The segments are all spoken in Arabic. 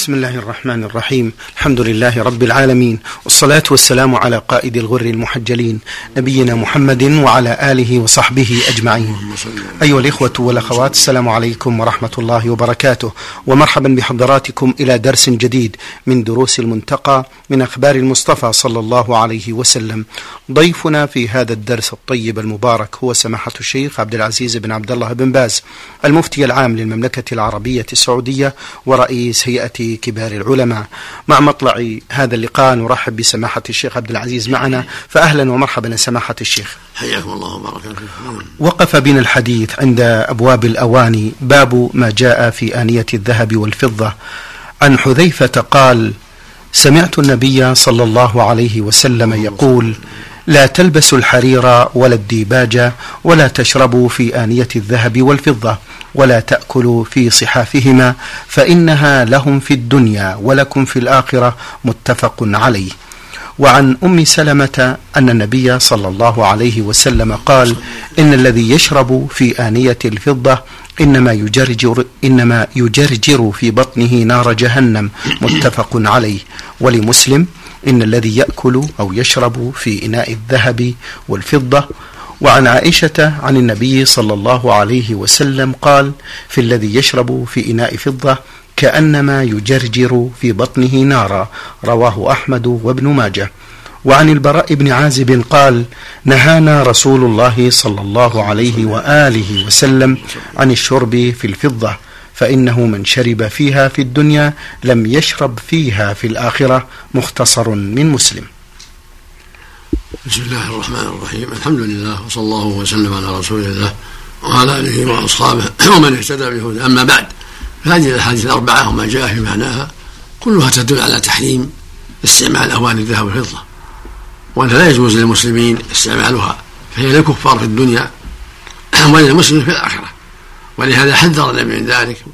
بسم الله الرحمن الرحيم الحمد لله رب العالمين والصلاة والسلام على قائد الغر المحجلين نبينا محمد وعلى آله وصحبه أجمعين أيها الإخوة والأخوات السلام عليكم ورحمة الله وبركاته ومرحبا بحضراتكم إلى درس جديد من دروس المنتقى من أخبار المصطفى صلى الله عليه وسلم ضيفنا في هذا الدرس الطيب المبارك هو سماحة الشيخ عبد العزيز بن عبد الله بن باز المفتي العام للمملكة العربية السعودية ورئيس هيئة كبار العلماء. مع مطلع هذا اللقاء نرحب بسماحة الشيخ عبد العزيز معنا. فأهلا ومرحبا سماحة الشيخ. حياكم الله وبارك وقف بنا الحديث عند أبواب الأواني باب ما جاء في آنية الذهب والفضة. عن حذيفة قال سمعت النبي صلى الله عليه وسلم يقول لا تلبسوا الحرير ولا الديباج ولا تشربوا في آنية الذهب والفضة. ولا تأكلوا في صحافهما فإنها لهم في الدنيا ولكم في الآخرة متفق عليه. وعن أم سلمة أن النبي صلى الله عليه وسلم قال إن الذي يشرب في آنية الفضة إنما يجرجر إنما يجرجر في بطنه نار جهنم متفق عليه. ولمسلم إن الذي يأكل أو يشرب في إناء الذهب والفضة وعن عائشة عن النبي صلى الله عليه وسلم قال في الذي يشرب في إناء فضة كأنما يجرجر في بطنه نارا. رواه أحمد وابن ماجه. وعن البراء بن عازب قال نهانا رسول الله صلى الله عليه وآله وسلم عن الشرب في الفضة فإنه من شرب فيها في الدنيا لم يشرب فيها في الآخرة مختصر من مسلم. بسم الله الرحمن الرحيم. الحمد لله وصلى الله وسلم على رسول الله وعلى آله وأصحابه ومن اهتدى بهدى أما بعد فهذه الأحاديث الأربعة وما جاء في معناها كلها تدل على تحريم استعمال اواني الذهب والفضة وأنها لا يجوز للمسلمين استعمالها فهي للكفار في الدنيا وللمسلمين في الآخرة. ولهذا حذر النبي من ذلك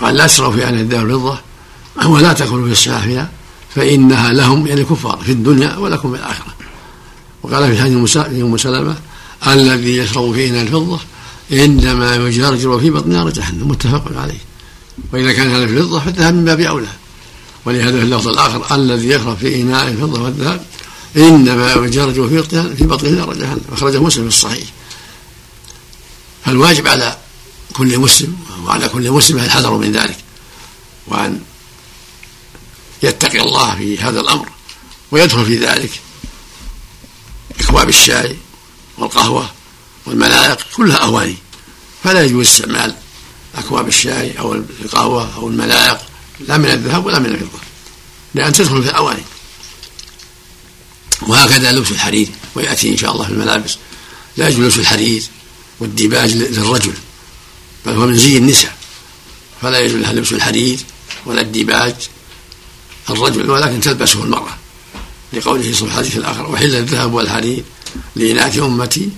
قال لا تشربوا في انيه الذهب والفضة ولا تأكلوا في السافيه فإنها لهم يعني كفار في الدنيا ولكم في الآخرة. وقال في حديث أم سلمة الذي يشرب في اناء الفضة إنما يجرجر في بطن نار جهنم. متفق عليه. وإذا كان هذا في الفضة فالذهب من باب أولى. ولهذا في اللفظ الآخر الذي يشرب في اناء الفضة والذهب إنما يجرجر في بطنه في بطنه نار جهنم. أخرجه مسلم في الصحيح. فالواجب على كل مسلم وعلى كل مسلم الحذر من ذلك. وأن يتقي الله في هذا الأمر ويدخل في ذلك. اكواب الشاي والقهوة والملائق كلها أواني. فلا يجوز استعمال أكواب الشاي أو القهوة أو الملائق لا من الذهب ولا من الفضة لأن تدخل في الأواني وهكذا لبس الحرير ويأتي إن شاء الله في الملابس. لا يجوز لبس الحرير والديباج للرجل بل هو من زي النساء. فلا يجوز لها لبس الحرير ولا الديباج الرجل ولكن تلبسه المرأة لقوله صلى الحديث الآخر وحل الذهب والحرير لإناث أمتي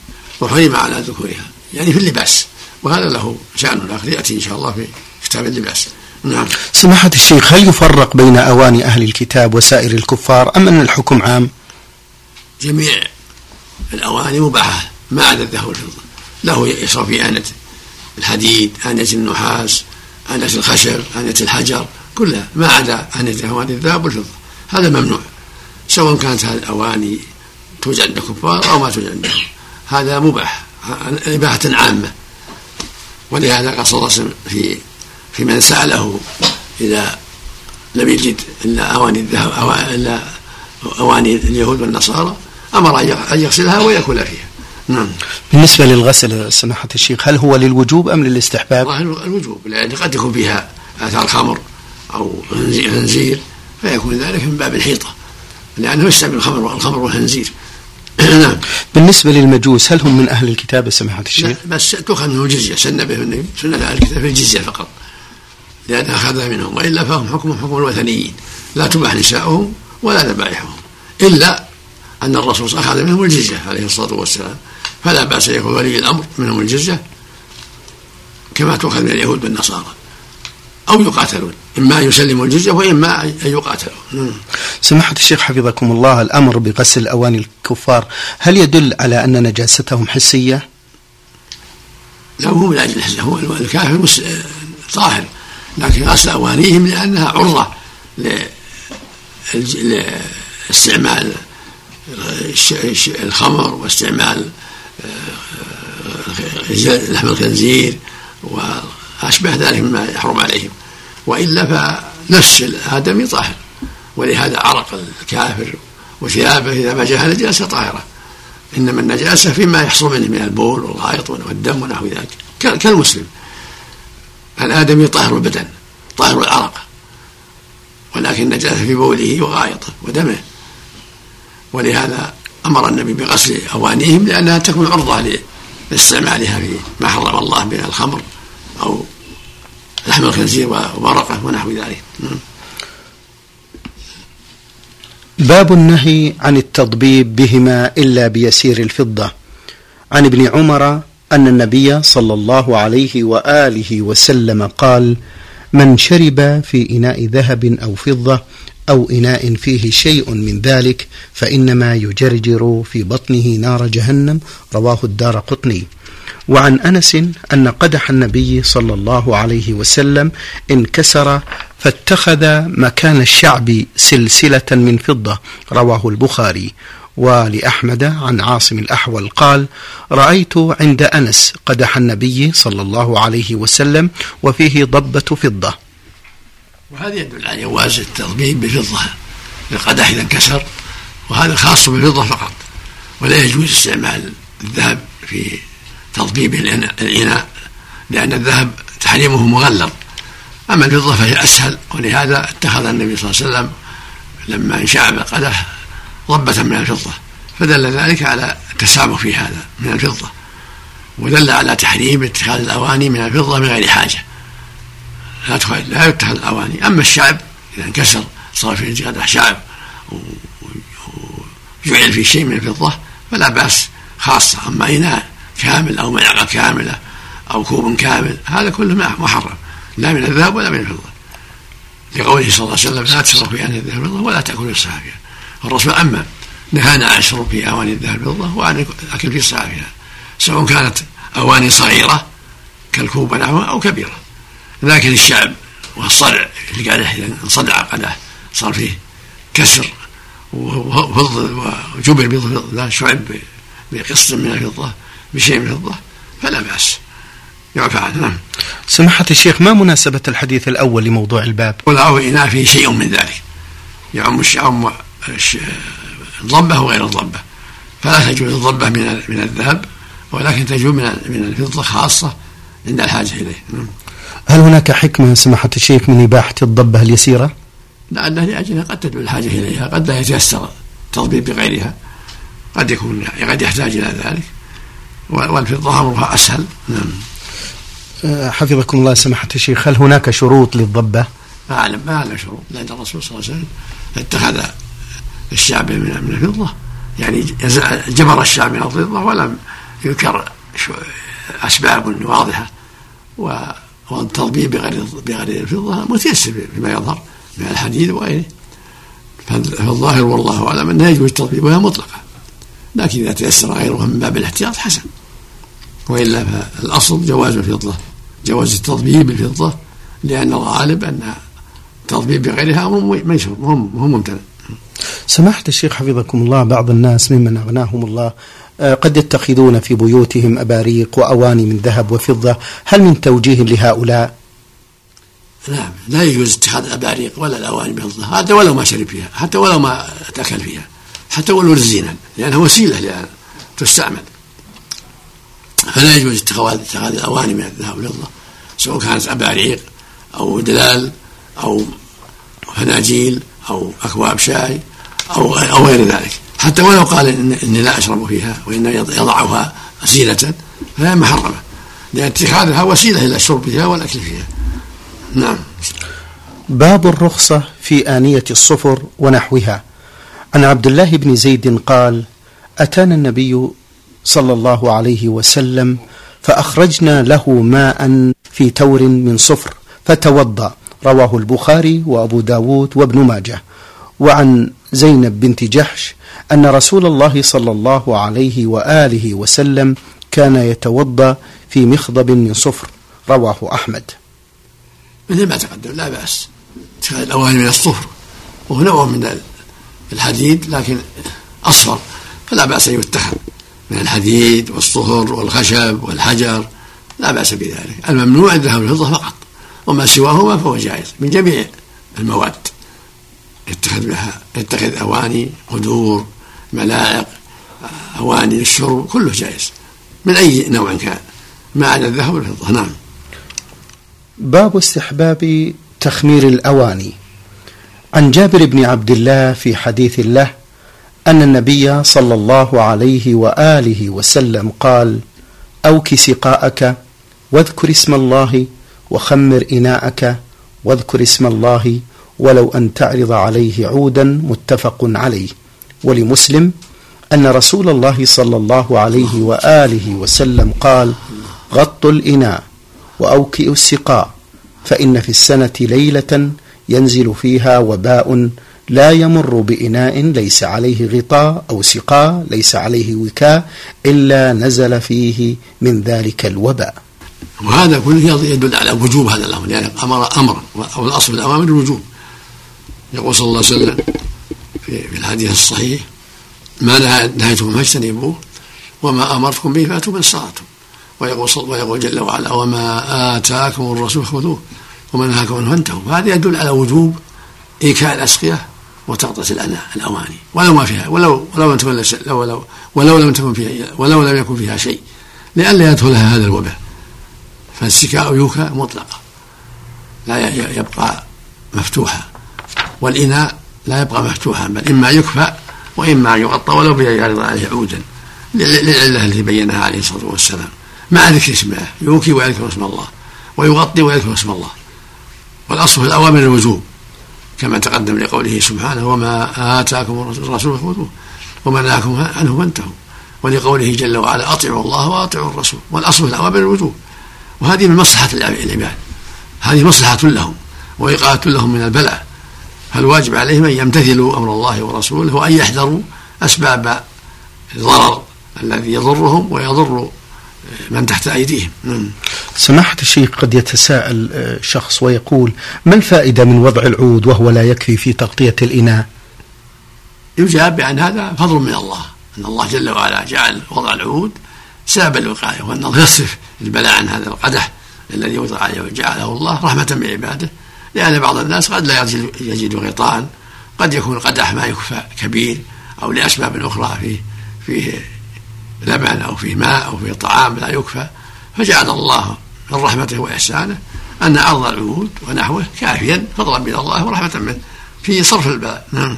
وحرم على ذكورها. يعني في اللباس وهذا له شأن آخر يأتي إن شاء الله في كتاب اللباس. نعم. سماحة الشيخ هل يفرق بين أواني أهل الكتاب وسائر الكفار أم أن الحكم عام؟ جميع الأواني مباحة ما عدا الذهب والفضة. له يشرب في آنة الحديد آنة النحاس آنة الخشب آنة الحجر. كلها ما عدا آنة أواني الذهب والفضة هذا ممنوع. سواء كانت هذه الأواني توجد عند الكفار أو ما توجد عندهم هذا مباح إباحة عامة. ولهذا قال صلى الله عليه وسلم في في من سأله إذا لم يجد إلا أواني الذهب إلا أواني اليهود والنصارى أمر أن يغسلها ويأكل فيها. نعم. بالنسبة للغسل سماحة الشيخ هل هو للوجوب أم للاستحباب؟ الوجوب لأن قد يكون فيها آثار خمر أو خنزير فيكون ذلك من باب الحيطة لأنه يستعمل الخمر الخمر والخنزير نعم. بالنسبة للمجوس هل هم من أهل الكتاب سماحة الشيخ؟ بس تؤخذ منهم جزية سن به النبي سنة أهل الكتاب في الجزية فقط. لأن أخذ منهم وإلا فهم حكم حكم الوثنيين. لا تباح نساؤهم ولا ذبائحهم إلا أن الرسول أخذ منهم الجزية عليه الصلاة والسلام. فلا بأس يكون ولي الأمر منهم الجزية كما تؤخذ من اليهود والنصارى. أو يقاتلون إما يسلموا الجزية وإما أن يقاتلوا نعم. سماحة الشيخ حفظكم الله الأمر بغسل أواني الكفار هل يدل على أن نجاستهم حسية؟ لا هو من أجل الحسية هو الكافر طاهر لكن غسل أوانيهم لأنها عرضة لاستعمال الخمر واستعمال آه، لحم الخنزير وأشبه ذلك مما يحرم عليهم وإلا فنفس الآدمي طاهر ولهذا عرق الكافر وثيابه إذا ما جاء نجاسة طاهرة. إنما النجاسة فيما يحصل منه من البول والغائط والدم ونحو ذلك. كالمسلم. الآدمي طاهر البدن طاهر العرق. ولكن النجاسة في بوله وغائطه ودمه. ولهذا أمر النبي بغسل أوانيهم لأنها تكون عرضة لاستعمالها في ما حرم الله من الخمر أو لحم الخنزير ومرقه ونحو ذلك. نعم. باب النهي عن التضبيب بهما إلا بيسير الفضة. عن ابن عمر أن النبي صلى الله عليه وآله وسلم قال من شرب في إناء ذهب أو فضة أو إناء فيه شيء من ذلك فإنما يجرجر في بطنه نار جهنم. رواه الدار قطني. وعن أنس أن قدح النبي صلى الله عليه وسلم انكسر فاتخذ مكان الشعب سلسلة من فضة رواه البخاري. ولأحمد عن عاصم الأحول قال رأيت عند أنس قدح النبي صلى الله عليه وسلم وفيه ضبة فضة. وهذا يدل على جواز التضبيب بفضة القدح إذا انكسر وهذا خاص بالفضه فقط ولا يجوز استعمال الذهب في تضبيب الإناء لأن الذهب تحريمه مغلظ. أما الفضة فهي أسهل ولهذا اتخذ النبي صلى الله عليه وسلم لما انشعب القدح ضبة من الفضة فدل ذلك على التسامح في هذا من الفضة ودل على تحريم اتخاذ الأواني من الفضة من غير حاجة. لا لا يتخذ الأواني. أما الشعب إذا انكسر صار في قدح شعب وجعل فيه شيء من الفضة فلا بأس خاصة أما إناء كامل أو ملعقة كاملة أو كوب كامل هذا كله محرم لا من الذهب ولا من الفضة. لقوله صلى الله عليه وسلم لا تشرب في أواني الذهب والفضة ولا تأكلوا الساعة فيها. الرسول أما نهانا عن الشرب في أواني الذهب والفضة وعن الأكل في الساعة فيها سواء كانت أواني صغيرة كالكوب ونحوها أو كبيرة. لكن الشعب والصدع اللي قاعد انصدع قدح صار فيه كسر وجبر بفضة شعب بقسط من الفضة. بشيء من الفضة فلا بأس. يعفى عنه نعم. سماحة الشيخ ما مناسبة الحديث الأول لموضوع الباب؟ والأو إناء فيه شيء من ذلك. يعم يعم الضبة وغير الضبة. فلا تجوز الضبة من من الذهب ولكن تجوز من من الفضة خاصة عند الحاجة إليه. نعم. هل هناك حكمة سماحة الشيخ من إباحة الضبة اليسيرة؟ لأنها لأجلها قد تدعو الحاجة إليها قد لا يتيسر التضبيب بغيرها. قد يكون قد يحتاج إلى ذلك. والفضة أمرها أسهل. نعم. أه، حفظكم الله سماحة الشيخ هل هناك شروط للضبة؟ ما أعلم ما أعلم شروط. لأن الرسول صلى الله عليه وسلم اتخذ الشعب من من الفضة. يعني جبر الشعب من الفضة ولم يذكر أسباب واضحة. والتضبيب بغير بغير الفضة متيسر فيما يظهر من الحديد وغيره. فالظاهر والله أعلم أنه يجوز تضبيبها مطلقة لكن إذا تيسر غيرها من باب الاحتياط حسن. وإلا فالأصل جواز الفضة جواز التضبيب بالفضة لأن الغالب أن التضبيب بغيرها أمر ميسور مو ممتنع. سماحة الشيخ حفظكم الله بعض الناس ممن أغناهم الله آه، قد يتخذون في بيوتهم أباريق وأواني من ذهب وفضة هل من توجيه لهؤلاء؟ نعم لا يجوز اتخاذ الأباريق ولا الأواني بفضة حتى ولو ما شرب فيها حتى ولو ما تأكل فيها حتى ولو للزينة لأنها وسيلة لأن تستعمل. فلا يجوز اتخاذ اتخاذ الأواني من الذهب والفضة سواء كانت أباريق أو دلال أو فناجيل أو أكواب شاي أو أو غير ذلك. حتى ولو قال إني لا أشرب فيها وإن يضعها وسيلة فهي محرمة لأن اتخاذها وسيلة إلى الشرب فيها والأكل فيها. نعم. باب الرخصة في آنية الصفر ونحوها. عن عبد الله بن زيد قال أتانا النبي صلى الله عليه وسلم فأخرجنا له ماء في تور من صفر فتوضأ. رواه البخاري وأبو داود وابن ماجه. وعن زينب بنت جحش أن رسول الله صلى الله عليه وآله وسلم كان يتوضأ في مخضب من صفر. رواه أحمد. مثل ما تقدم لا بأس. اتخاذ الأواني من الصفر. وهو نوع من الحديد لكن أصفر فلا بأس أن يتخذ. من الحديد والصهر والخشب والحجر لا بأس بذلك. الممنوع الذهب والفضة فقط وما سواهما فهو جائز من جميع المواد. يتخذ بها يتخذ أواني قدور ملاعق أواني للشرب كله جائز من أي نوع كان ما عدا الذهب والفضة نعم. باب استحباب تخمير الأواني. عن جابر بن عبد الله في حديث له أن النبي صلى الله عليه وآله وسلم قال أوك سقاءك واذكر اسم الله وخمر إناءك واذكر اسم الله ولو أن تعرض عليه عودا متفق عليه. ولمسلم أن رسول الله صلى الله عليه وآله وسلم قال غطوا الإناء وأوكئوا السقاء فإن في السنة ليلة ينزل فيها وباء لا يمر بإناء ليس عليه غطاء أو سقاء ليس عليه وكاء إلا نزل فيه من ذلك الوباء. وهذا كله يدل على وجوب هذا الأمر يعني أمر أمر أو الأصل في الأوامر الوجوب. يقول صلى الله عليه وسلم في الحديث الصحيح ما نهيتكم فاجتنبوه وما أمرتكم به فأتوا من استطعتم. ويقول, ويقول جل وعلا وما آتاكم الرسول خذوه وما نهاكم عنه فانتهوا. فهذا يدل على وجوب إيكاء الأسقية وتغطية الأناء الأواني. ولو ما فيها ولو ولو لم تكن ولو ولو لم تكن فيها ولو لم يكن فيها شيء. لئلا يدخلها هذا الوباء. فالسكاء يوكى مطلقة. لا يبقى مفتوحا والإناء لا يبقى مفتوحا بل إما يكفى وإما يغطى ولو بيعرض عليه عودا. للعلة التي بينها عليه الصلاة والسلام. مع ذكر اسمه. يوكي ويذكر اسم الله. ويغطي ويذكر اسم الله. والأصل في الأوامر الوجوب. كما تقدم لقوله سبحانه وما آتاكم الرسول فخذوه وما نهاكم عنه فانتهوا ولقوله جل وعلا أطيعوا الله وأطيعوا الرسول والأصل في الأوامر الوجوب وهذه من مصلحة العباد هذه مصلحة لهم وإيقاظة لهم من البلاء. فالواجب عليهم أن يمتثلوا أمر الله ورسوله وأن يحذروا أسباب الضرر الذي يضرهم ويضر من تحت أيديهم نعم. سماحة الشيخ قد يتساءل آه، شخص ويقول ما الفائدة من وضع العود وهو لا يكفي في تغطية الإناء يجاب بأن هذا فضل من الله أن الله جل وعلا جعل وضع العود سبب الوقاية وأن الله يصرف البلاء عن هذا القدح الذي وضع عليه وجعله الله رحمة بعباده لأن بعض الناس قد لا يجد, يجد غطاء قد يكون القدح ما يكفى كبير أو لأسباب أخرى فيه فيه لبن أو فيه ماء أو فيه طعام لا يكفى فجعل الله من رحمته وإحسانه أن عرض العهود ونحوه كافيا فضلا من الله ورحمة منه. في صرف البلاء. نعم.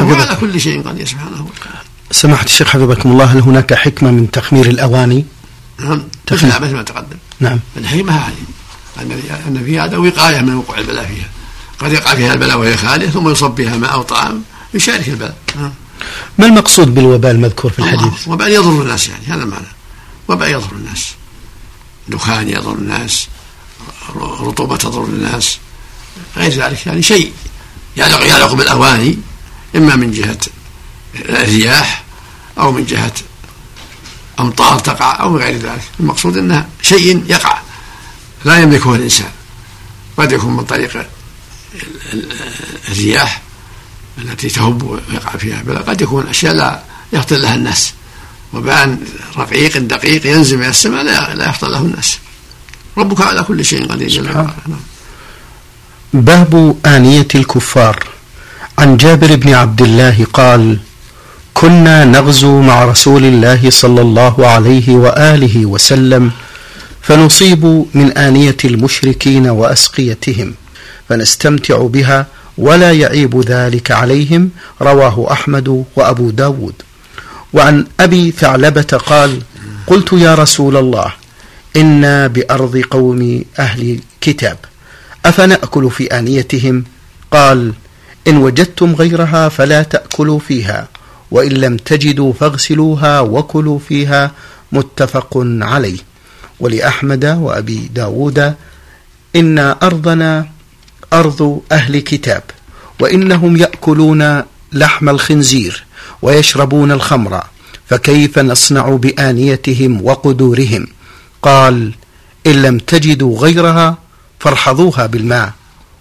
وعلى كل شيء قدير سبحانه وتعالى. سماحة الشيخ حفظكم الله هل هناك حكمة من تخمير الأواني؟ نعم. مثل مثل ما تقدم. نعم. الحكمة هذه أن في هذا وقاية من وقوع البلاء فيها. قد يقع فيها البلاء وهي خالية ثم يصب بها ماء أو طعام يشارك البلاء. نعم. ما المقصود بالوباء المذكور في الحديث؟ وباء يضر الناس يعني هذا المعنى. وباء يضر الناس. دخان يضر الناس رطوبة تضر الناس غير ذلك يعني شيء يعلق بالأواني إما من جهة الرياح أو من جهة أمطار تقع أو غير ذلك. المقصود أنها شيء يقع لا يملكه الإنسان. قد يكون من طريق الرياح التي تهب ويقع فيها بل قد يكون أشياء لا يفطن لها الناس. وبان رقيق دقيق ينزل من السماء لا, لا يفطن له الناس. ربك على كل شيء قدير. جل نعم. باب آنية الكفار. عن جابر بن عبد الله قال كنا نغزو مع رسول الله صلى الله عليه وآله وسلم فنصيب من آنية المشركين وأسقيتهم فنستمتع بها ولا يعيب ذلك عليهم رواه أحمد وأبو داود. وعن أبي ثعلبة قال قلت يا رسول الله إنا بأرض قوم أهل كتاب أفنأكل في آنيتهم؟ قال إن وجدتم غيرها فلا تأكلوا فيها وإن لم تجدوا فاغسلوها وكلوا فيها متفق عليه. ولأحمد وأبي داود إن أرضنا أرض أهل كتاب وإنهم يأكلون لحم الخنزير ويشربون الخمر فكيف نصنع بآنيتهم وقدورهم؟ قال إن لم تجدوا غيرها فارحضوها بالماء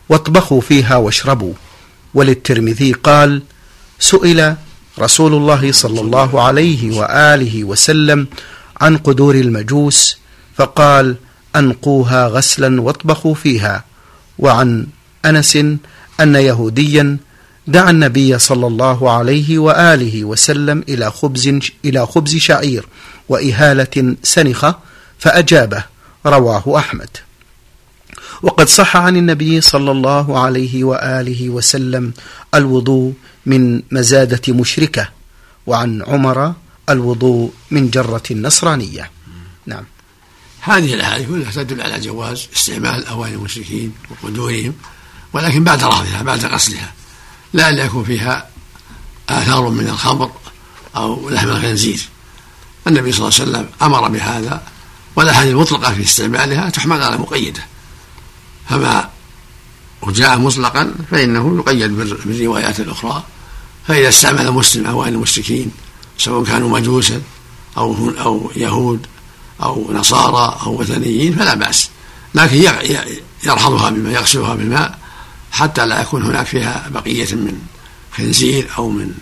واطبخوا فيها واشربوا. وللترمذي قال سئل رسول الله صلى الله عليه وآله وسلم عن قدور المجوس فقال أنقوها غسلا واطبخوا فيها وعن أنس أن يهوديا دعا النبي صلى الله عليه وآله وسلم إلى خبز إلى خبز شعير وإهالة سنخة فأجابه رواه أحمد. وقد صح عن النبي صلى الله عليه وآله وسلم الوضوء من مزادة مشركة وعن عمر الوضوء من جرة نصرانية. نعم. هذه الاحاديث كلها تدل على جواز استعمال اواني المشركين وقدورهم ولكن بعد رفضها بعد غسلها. لا يكون فيها آثار من الخمر أو لحم الخنزير. النبي صلى الله عليه وسلم أمر بهذا والأحاديث المطلقة في استعمالها تحمل على مقيدة. فما وجاء مطلقا فإنه يقيد بالروايات الأخرى. فإذا استعمل مسلم أوائل المشركين سواء كانوا مجوسا أو أو يهود أو نصارى أو وثنيين فلا بأس. لكن يرحضها بالماء يغسلها بالماء حتى لا يكون هناك فيها بقية من خنزير أو من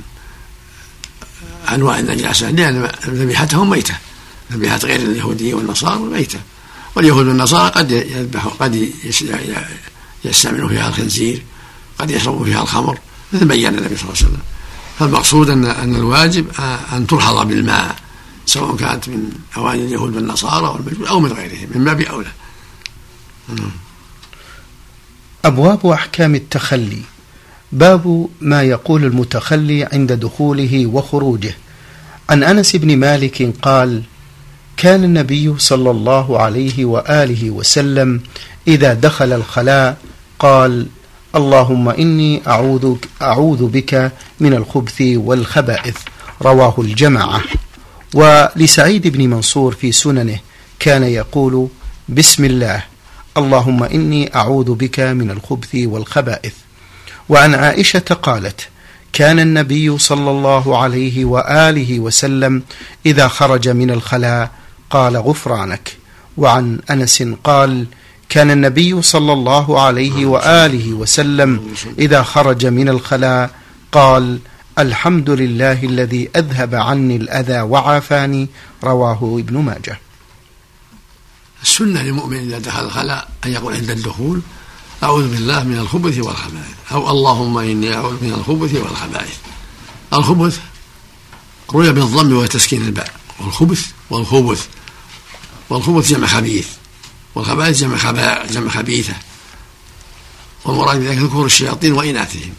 أنواع النجاسة. لأن ذبيحتهم ميتة. ذبيحة غير اليهودية والنصارى ميتة. واليهود والنصارى قد يذبحوا قد يستعملوا فيها الخنزير قد يشربوا فيها الخمر مثل بين النبي صلى الله عليه وسلم. فالمقصود أن أن الواجب أن تلحظ بالماء سواء كانت من أواني اليهود والنصارى أو من غيرهم من باب أولى. أبواب أحكام التخلي. باب ما يقول المتخلي عند دخوله وخروجه. عن أنس بن مالك قال كان النبي صلى الله عليه وآله وسلم إذا دخل الخلاء قال اللهم إني أعوذ, أعوذ بك من الخبث والخبائث. رواه الجماعة. ولسعيد بن منصور في سننه كان يقول بسم الله. اللهم إني أعوذ بك من الخبث والخبائث. وعن عائشة قالت كان النبي صلى الله عليه وآله وسلم إذا خرج من الخلاء قال غفرانك. وعن أنس قال كان النبي صلى الله عليه وآله وسلم إذا خرج من الخلاء قال الحمد لله الذي أذهب عني الأذى وعافاني رواه ابن ماجه. السنة للمؤمن إذا دخل الخلاء أن يقول عند الدخول أعوذ بالله من الخبث والخبائث. أو اللهم إني أعوذ من الخبث والخبائث. الخبث روي بالضم وتسكين الباء. والخبث والخبث. والخبث جمع خبيث. والخبائث جمع جمع خبيثة. والمراد بذلك ذكور الشياطين وإناثهم.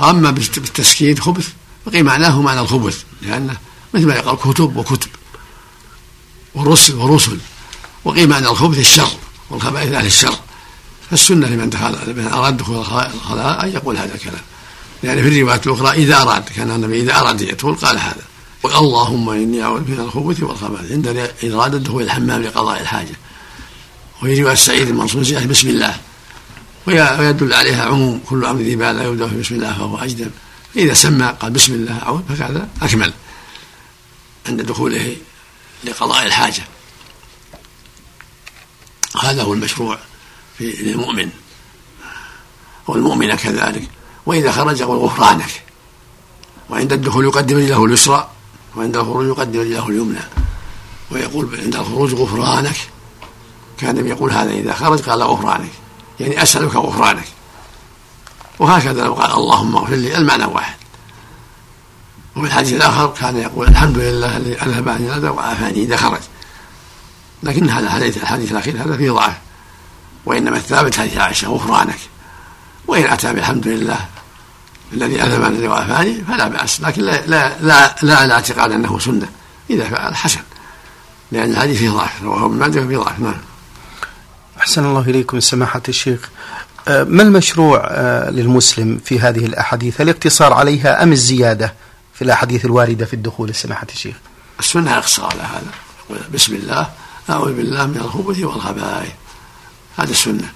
وأما بالتسكين خبث بقي معناه معنى الخبث لأنه مثل ما يقال كتب وكتب. ورسل ورسل. وقيل معنى الخبث الشر والخبائث أهل الشر. فالسنة لمن دخل لمن أراد دخول الخلاء أن يقول هذا الكلام. لأن في الروايات الأخرى إذا أراد كان النبي إذا أراد يدخل قال هذا. اللهم إني أعوذ من الخبث والخبائث. عند إرادة دخول الحمام لقضاء الحاجة. وفي رواية سعيد المنصور بسم الله. ويدل عليها عموم كل أمر ذي بال لا يبدأ في بسم الله فهو أجدم. فإذا سمى قال بسم الله أعوذ فهذا أكمل. عند دخوله لقضاء الحاجة. هذا هو المشروع في للمؤمن. والمؤمنة كذلك. وإذا خرج يقول غفرانك. وعند الدخول يقدم له اليسرى. وعند الخروج يقدم له اليمنى. ويقول عند الخروج غفرانك. كان يقول هذا إذا خرج قال غفرانك. يعني أسألك غفرانك. وهكذا لو قال اللهم اغفر لي المعنى واحد. وفي الحديث الآخر كان يقول الحمد لله الذي أذهب عني الأذى وعافاني إذا خرج. لكن هذا الحديث الحديث الأخير هذا فيه ضعف. وإنما الثابت حديث عائشة غفرانك. وإن أتى بالحمد لله الذي أذهب عني وعافاني فلا بأس. لكن لا لا لا, لا, لا اعتقاد أنه سنة. إذا فعل حسن. لأن الحديث فيه ضعف. رواه ابن ماجه فيه ضعف. نعم. أحسن الله إليكم سماحة الشيخ. آه، ما المشروع آه، للمسلم في هذه الأحاديث؟ الاقتصار عليها أم الزيادة؟ في الأحاديث الواردة في الدخول سماحة الشيخ. السنة الاقتصار على هذا؟ بسم الله. أعوذ بالله من الخبث والخبائث. هذا السنة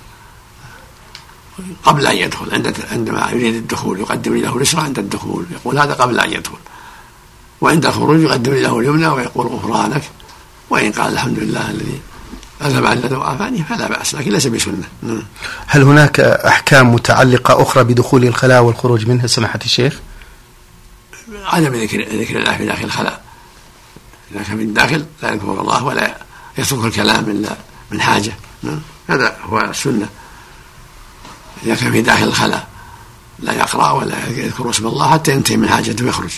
قبل أن يدخل عند عندما يريد الدخول يقدم له اليسرى عند الدخول. يقول هذا قبل أن يدخل. وعند الخروج يقدم له اليمنى ويقول غفرانك. وإن قال الحمد لله الذي أذهب عن الذي وعافاني فلا بأس لكن ليس بسنة. هل هناك أحكام متعلقة أخرى بدخول الخلاء والخروج منها سماحة الشيخ؟ عدم ذكر ذكر الله في داخل الخلاء. إذا كان من داخل لا يذكر الله ولا يترك الكلام إلا من حاجة. هذا هو السنة. إذا كان في داخل الخلاء لا يقرأ ولا يذكر اسم الله حتى ينتهي من حاجته ويخرج.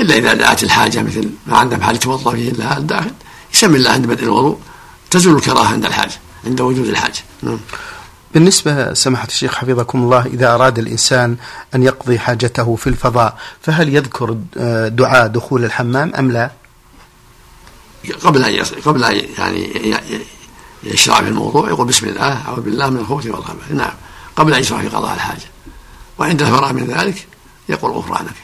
إلا إذا دعت الحاجة مثل ما عنده محل يتوضأ فيه إلا الداخل يسمي الله عند بدء الوضوء تزول الكراهة عند الحاجة عند وجود الحاجة. نعم. بالنسبة سماحة الشيخ حفظكم الله إذا أراد الإنسان أن يقضي حاجته في الفضاء فهل يذكر دعاء دخول الحمام أم لا؟ قبل أن قبل أن يعني يشرع في الموضوع يقول بسم الله أعوذ بالله من الخبث والخبث نعم. قبل أن يشرع في قضاء الحاجة. وعند الفراغ من ذلك يقول غفرانك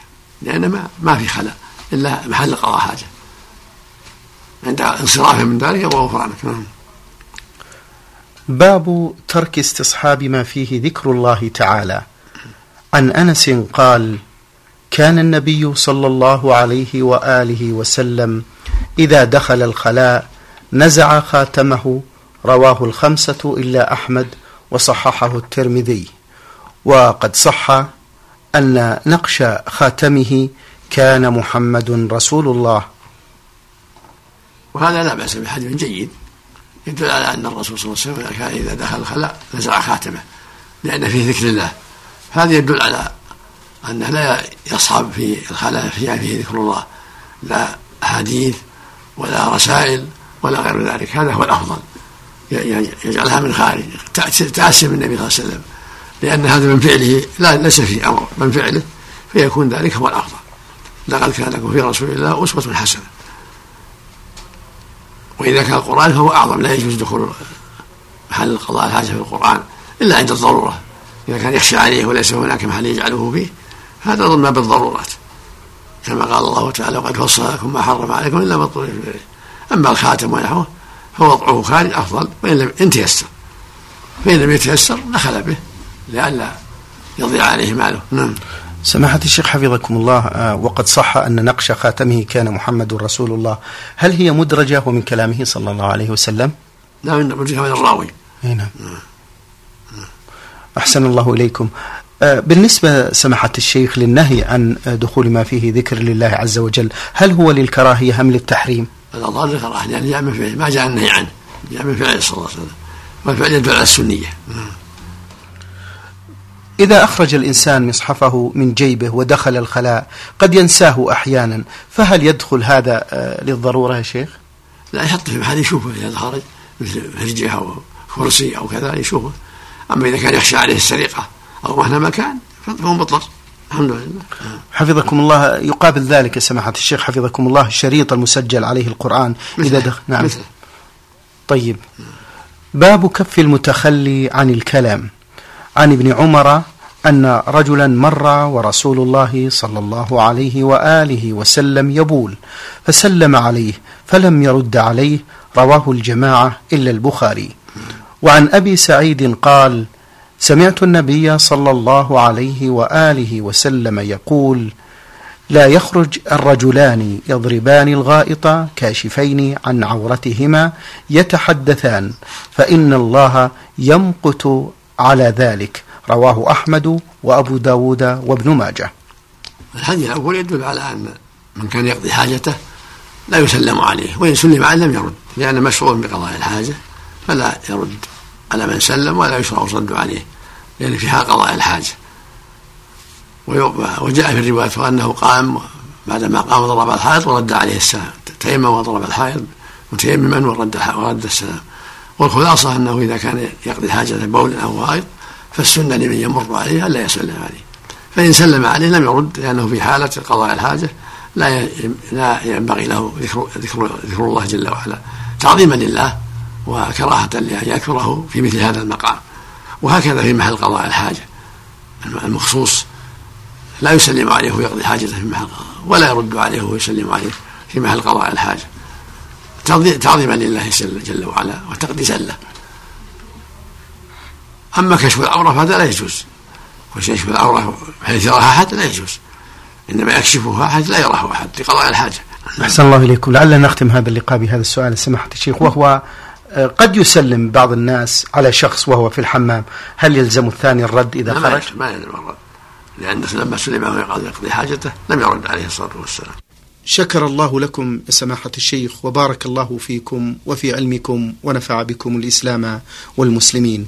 لأن ما, ما في خلاء إلا محل قضاء حاجة. عند انصرافه من ذلك يقول غفرانك. نعم. باب ترك استصحاب ما فيه ذكر الله تعالى. عن أنس قال كان النبي صلى الله عليه وآله وسلم إذا دخل الخلاء نزع خاتمه رواه الخمسة إلا أحمد وصححه الترمذي. وقد صح أن نقش خاتمه كان محمد رسول الله. وهذا لا بأس بحديث جيد. يدل على أن الرسول صلى الله عليه وسلم كان إذا دخل الخلاء نزع خاتمه لأن فيه ذكر الله. هذا يدل على أنه لا يصحب في الخلاء فيها فيه ذكر الله لا أحاديث ولا رسائل ولا غير ذلك. هذا هو الأفضل. يجعلها من خارج تأسم النبي صلى الله عليه وسلم. لأن هذا من فعله لا ليس فيه أمر من فعله فيكون ذلك هو الأفضل. لقد كان لكم في رسول الله أسوة حسنة. وإذا كان القرآن فهو أعظم لا يجوز دخول محل قضاء الحاجة في القرآن إلا عند الضرورة. إذا كان يخشى عليه وليس هناك محل يجعله فيه هذا ضمن بالضرورات كما قال الله تعالى وقد فصل لكم ما حرم عليكم إلا ما إليه. أما الخاتم ونحوه فوضعه خارج أفضل وإن لم إن تيسر. فإن لم يتيسر دخل به لئلا يضيع عليه ماله. نعم. سماحة الشيخ حفظكم الله آه، وقد صح أن نقش خاتمه كان محمد رسول الله. هل هي مدرجة ومن كلامه صلى الله عليه وسلم؟ لا من مدرجة من الراوي نعم. نعم أحسن الله إليكم. آه، بالنسبة سماحة الشيخ للنهي عن دخول ما فيه ذكر لله عز وجل هل هو للكراهية أم للتحريم؟ الأظهر للكراهية يعني جاء من فعل ما جاء النهي عنه جاء من فعل صلى الله عليه وسلم والفعل يدل على السنية. إذا أخرج الإنسان مصحفه من جيبه ودخل الخلاء قد ينساه أحيانا. فهل يدخل هذا آه، للضرورة يا شيخ؟ لا يحط في محل يشوفه إذا خرج مثل فرجة أو كرسي أو كذا يشوفه. أما إذا كان يخشى عليه السرقة أو مهما مكان فهو مضطر. الحمد لله. حفظكم الله. يقابل ذلك سماحة الشيخ حفظكم الله الشريط المسجل عليه القرآن إذا دخل. نعم. مثل. طيب. باب كف المتخلي عن الكلام. عن ابن عمر أن رجلا مر ورسول الله صلى الله عليه وآله وسلم يبول فسلم عليه فلم يرد عليه رواه الجماعة إلا البخاري. وعن أبي سعيد قال سمعت النبي صلى الله عليه وآله وسلم يقول لا يخرج الرجلان يضربان الغائط كاشفين عن عورتهما يتحدثان فإن الله يمقت على ذلك. رواه أحمد وأبو داود وابن ماجه. الحديث الأول يدل على أن من كان يقضي حاجته لا يسلم عليه وإن سلم عليه لم يرد لأن مشروع بقضاء الحاجة فلا يرد على من سلم ولا يشرع الرد عليه لأن فيها قضاء الحاجة. وجاء في الرواية أنه قام بعدما قام ضرب الحائط ورد عليه السلام تيمم وضرب الحائط متيمما ورد ورد السلام. والخلاصة أنه إذا كان يقضي حاجة بول أو غائط فالسنة لمن يمر عليه ألا يسلم عليه. فإن سلم عليه لم يرد لأنه في حالة قضاء الحاجة لا لا ينبغي له ذكر ذكر ذكر الله جل وعلا. تعظيما لله وكراهة لأن يذكره في مثل هذا المقام. وهكذا في محل قضاء الحاجة. المخصوص لا يسلم عليه ويقضي حاجته في محل ولا يرد عليه ويسلم عليه في محل قضاء الحاجة. تعظيما لله جل وعلا وتقديسا له أما كشف العورة فهذا لا يجوز. وكشف العورة بحيث يراها أحد لا يجوز. إنما يكشفها أحد لا يراه أحد لقضاء الحاجة. أحسن الله إليكم. لعلنا نختم هذا اللقاء بهذا السؤال سماحة الشيخ وهو آه، قد يسلم بعض الناس على شخص وهو في الحمام. هل يلزم الثاني الرد إذا خرج؟ ما يلزم الرد. لأن لما سلم وهو يقضي حاجته لم يرد عليه الصلاة والسلام. شكر الله لكم سماحة الشيخ وبارك الله فيكم وفي علمكم ونفع بكم الإسلام والمسلمين.